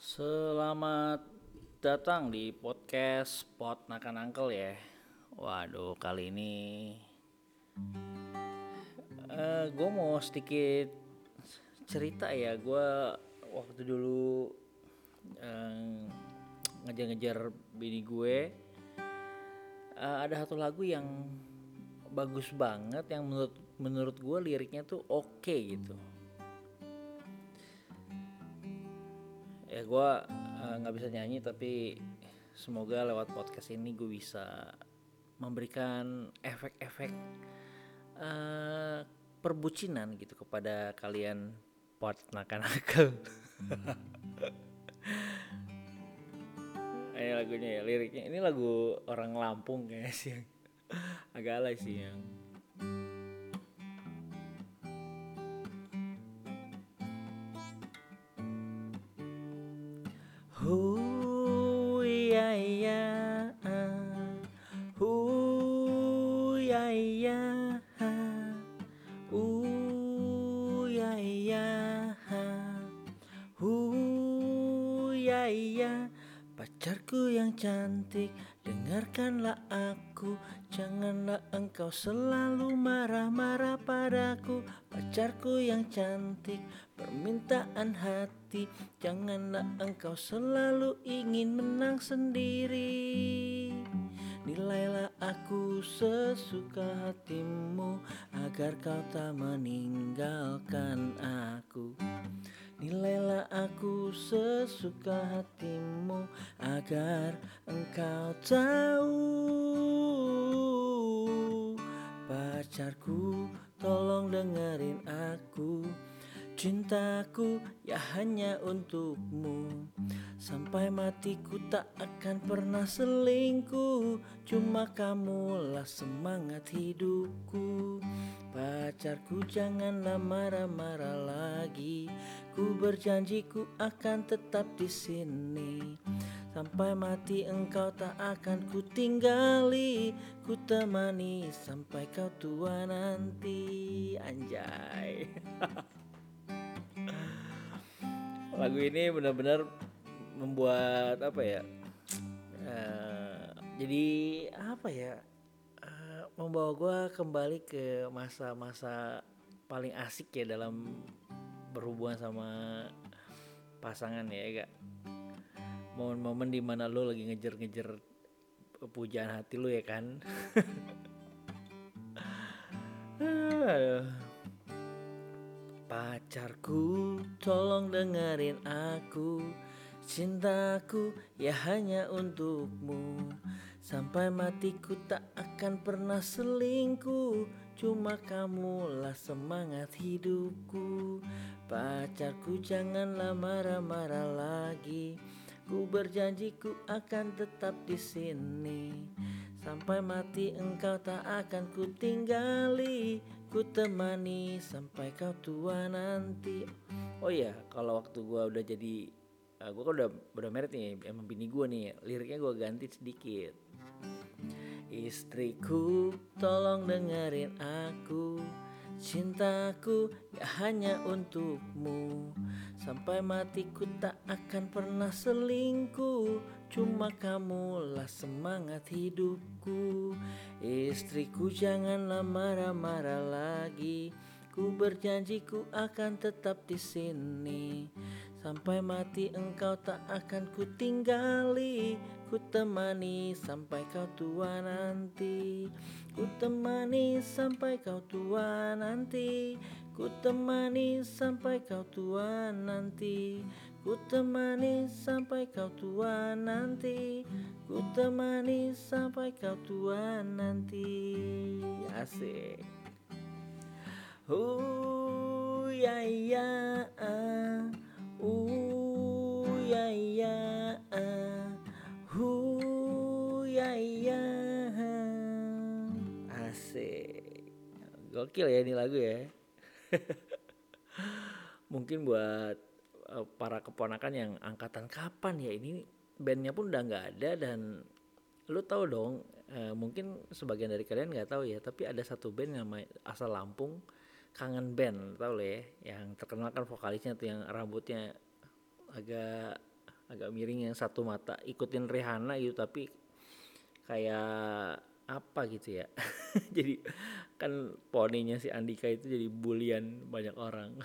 Selamat datang di podcast Pot Nakan Uncle ya. Waduh, kali ini uh, gue mau sedikit cerita ya. Gue waktu dulu uh, ngejar-ngejar bini gue, uh, ada satu lagu yang bagus banget yang menurut menurut gue liriknya tuh oke okay gitu ya gue uh, nggak bisa nyanyi tapi semoga lewat podcast ini gue bisa memberikan efek-efek uh, perbucinan gitu kepada kalian pot nakan-nakan ini lagunya ya liriknya. Ini lagu orang Lampung kayaknya sih agak alay sih yang Hu ya ya Hu ya ya ya ya Hu ya ya. Pacarku yang cantik Dengarkanlah aku Janganlah engkau selalu marah-marah padaku. Pacarku yang cantik Permintaan hati Janganlah engkau selalu ingin menang sendiri. Nilailah aku sesuka hatimu Agar kau tak meninggalkan aku. Nilailah aku sesuka hatimu agar engkau tahu. Pacarku tolong dengerin aku. Cintaku ya hanya untukmu. Sampai matiku tak akan pernah selingkuh. Cuma kamulah semangat hidupku. Pacarku janganlah marah-marah lagi. Ku berjanji ku akan tetap di sini Sampai mati engkau tak akan ku tinggali Ku temani sampai kau tua nanti. Anjay. Lagu ini benar-benar membuat apa ya uh, Jadi apa ya uh, Membawa gue kembali ke masa-masa paling asik ya dalam berhubungan sama pasangan ya gak momen-momen di mana lo lagi ngejar-ngejar pujaan hati lo ya kan? Pacarku tolong dengerin aku. Cintaku ya hanya untukmu. Sampai matiku tak akan pernah selingkuh. Cuma kamulah semangat hidupku. Pacarku janganlah marah-marah lagi Ku berjanji ku akan tetap di sini. Sampai mati engkau tak akan ku tinggali. Ku temani sampai kau tua nanti. Oh iya kalau waktu gua udah jadi uh, Gua kan udah, udah merit nih Emang bini gua nih. Liriknya gua ganti sedikit. Istriku tolong dengerin aku Cintaku ya hanya untukmu Sampai matiku tak akan pernah selingkuh. Cuma kamulah semangat hidupku. Istriku janganlah marah-marah lagi. Ku berjanji ku akan tetap di sini Sampai mati engkau tak akan ku tinggali Ku temani sampai kau tua nanti. Ku temani sampai kau tua nanti. Ku temani sampai kau tua nanti. Ku temani sampai kau tua nanti. Ku temani sampai kau tua nanti. Asik. Uh Hu ya ya Asik. Gokil ya ini lagu ya. Mungkin buat uh, para keponakan yang angkatan kapan ya ini bandnya pun udah nggak ada dan lu tahu dong uh, mungkin sebagian dari kalian nggak tahu ya tapi ada satu band nama asal Lampung kangen band tahu lah ya yang terkenal kan vokalisnya tuh yang rambutnya agak agak miring yang satu mata ikutin Rihanna gitu tapi kayak apa gitu ya. Jadi kan poninya si Andika itu jadi bulian banyak orang.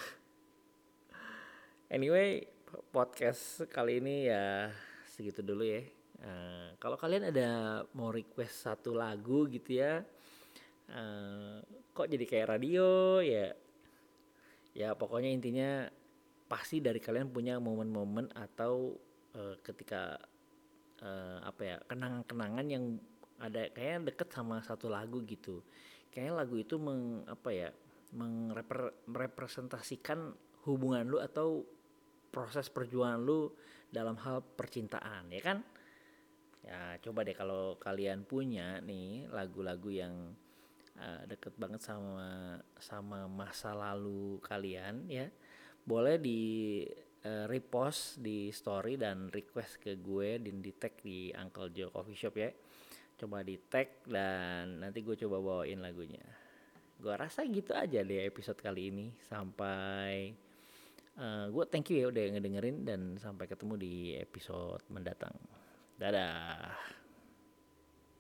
Anyway podcast kali ini ya segitu dulu ya. Uh, kalau kalian ada mau request satu lagu gitu ya uh, kok jadi kayak radio ya? Ya pokoknya intinya pasti dari kalian punya momen-momen atau uh, ketika uh, apa ya kenangan-kenangan yang ada kayaknya deket sama satu lagu gitu. Kayaknya lagu itu meng apa ya merepresentasikan hubungan lu atau proses perjuangan lu dalam hal percintaan ya kan? Ya coba deh kalau kalian punya nih lagu-lagu yang uh, deket banget sama sama masa lalu kalian ya boleh di uh, repost di story dan request ke gue dan di tag di Uncle Joe Coffee Shop ya. Coba di tag dan nanti gue coba bawain lagunya. Gue rasa gitu aja deh episode kali ini sampai uh, gue thank you ya udah ngedengerin dan sampai ketemu di episode mendatang. Dadah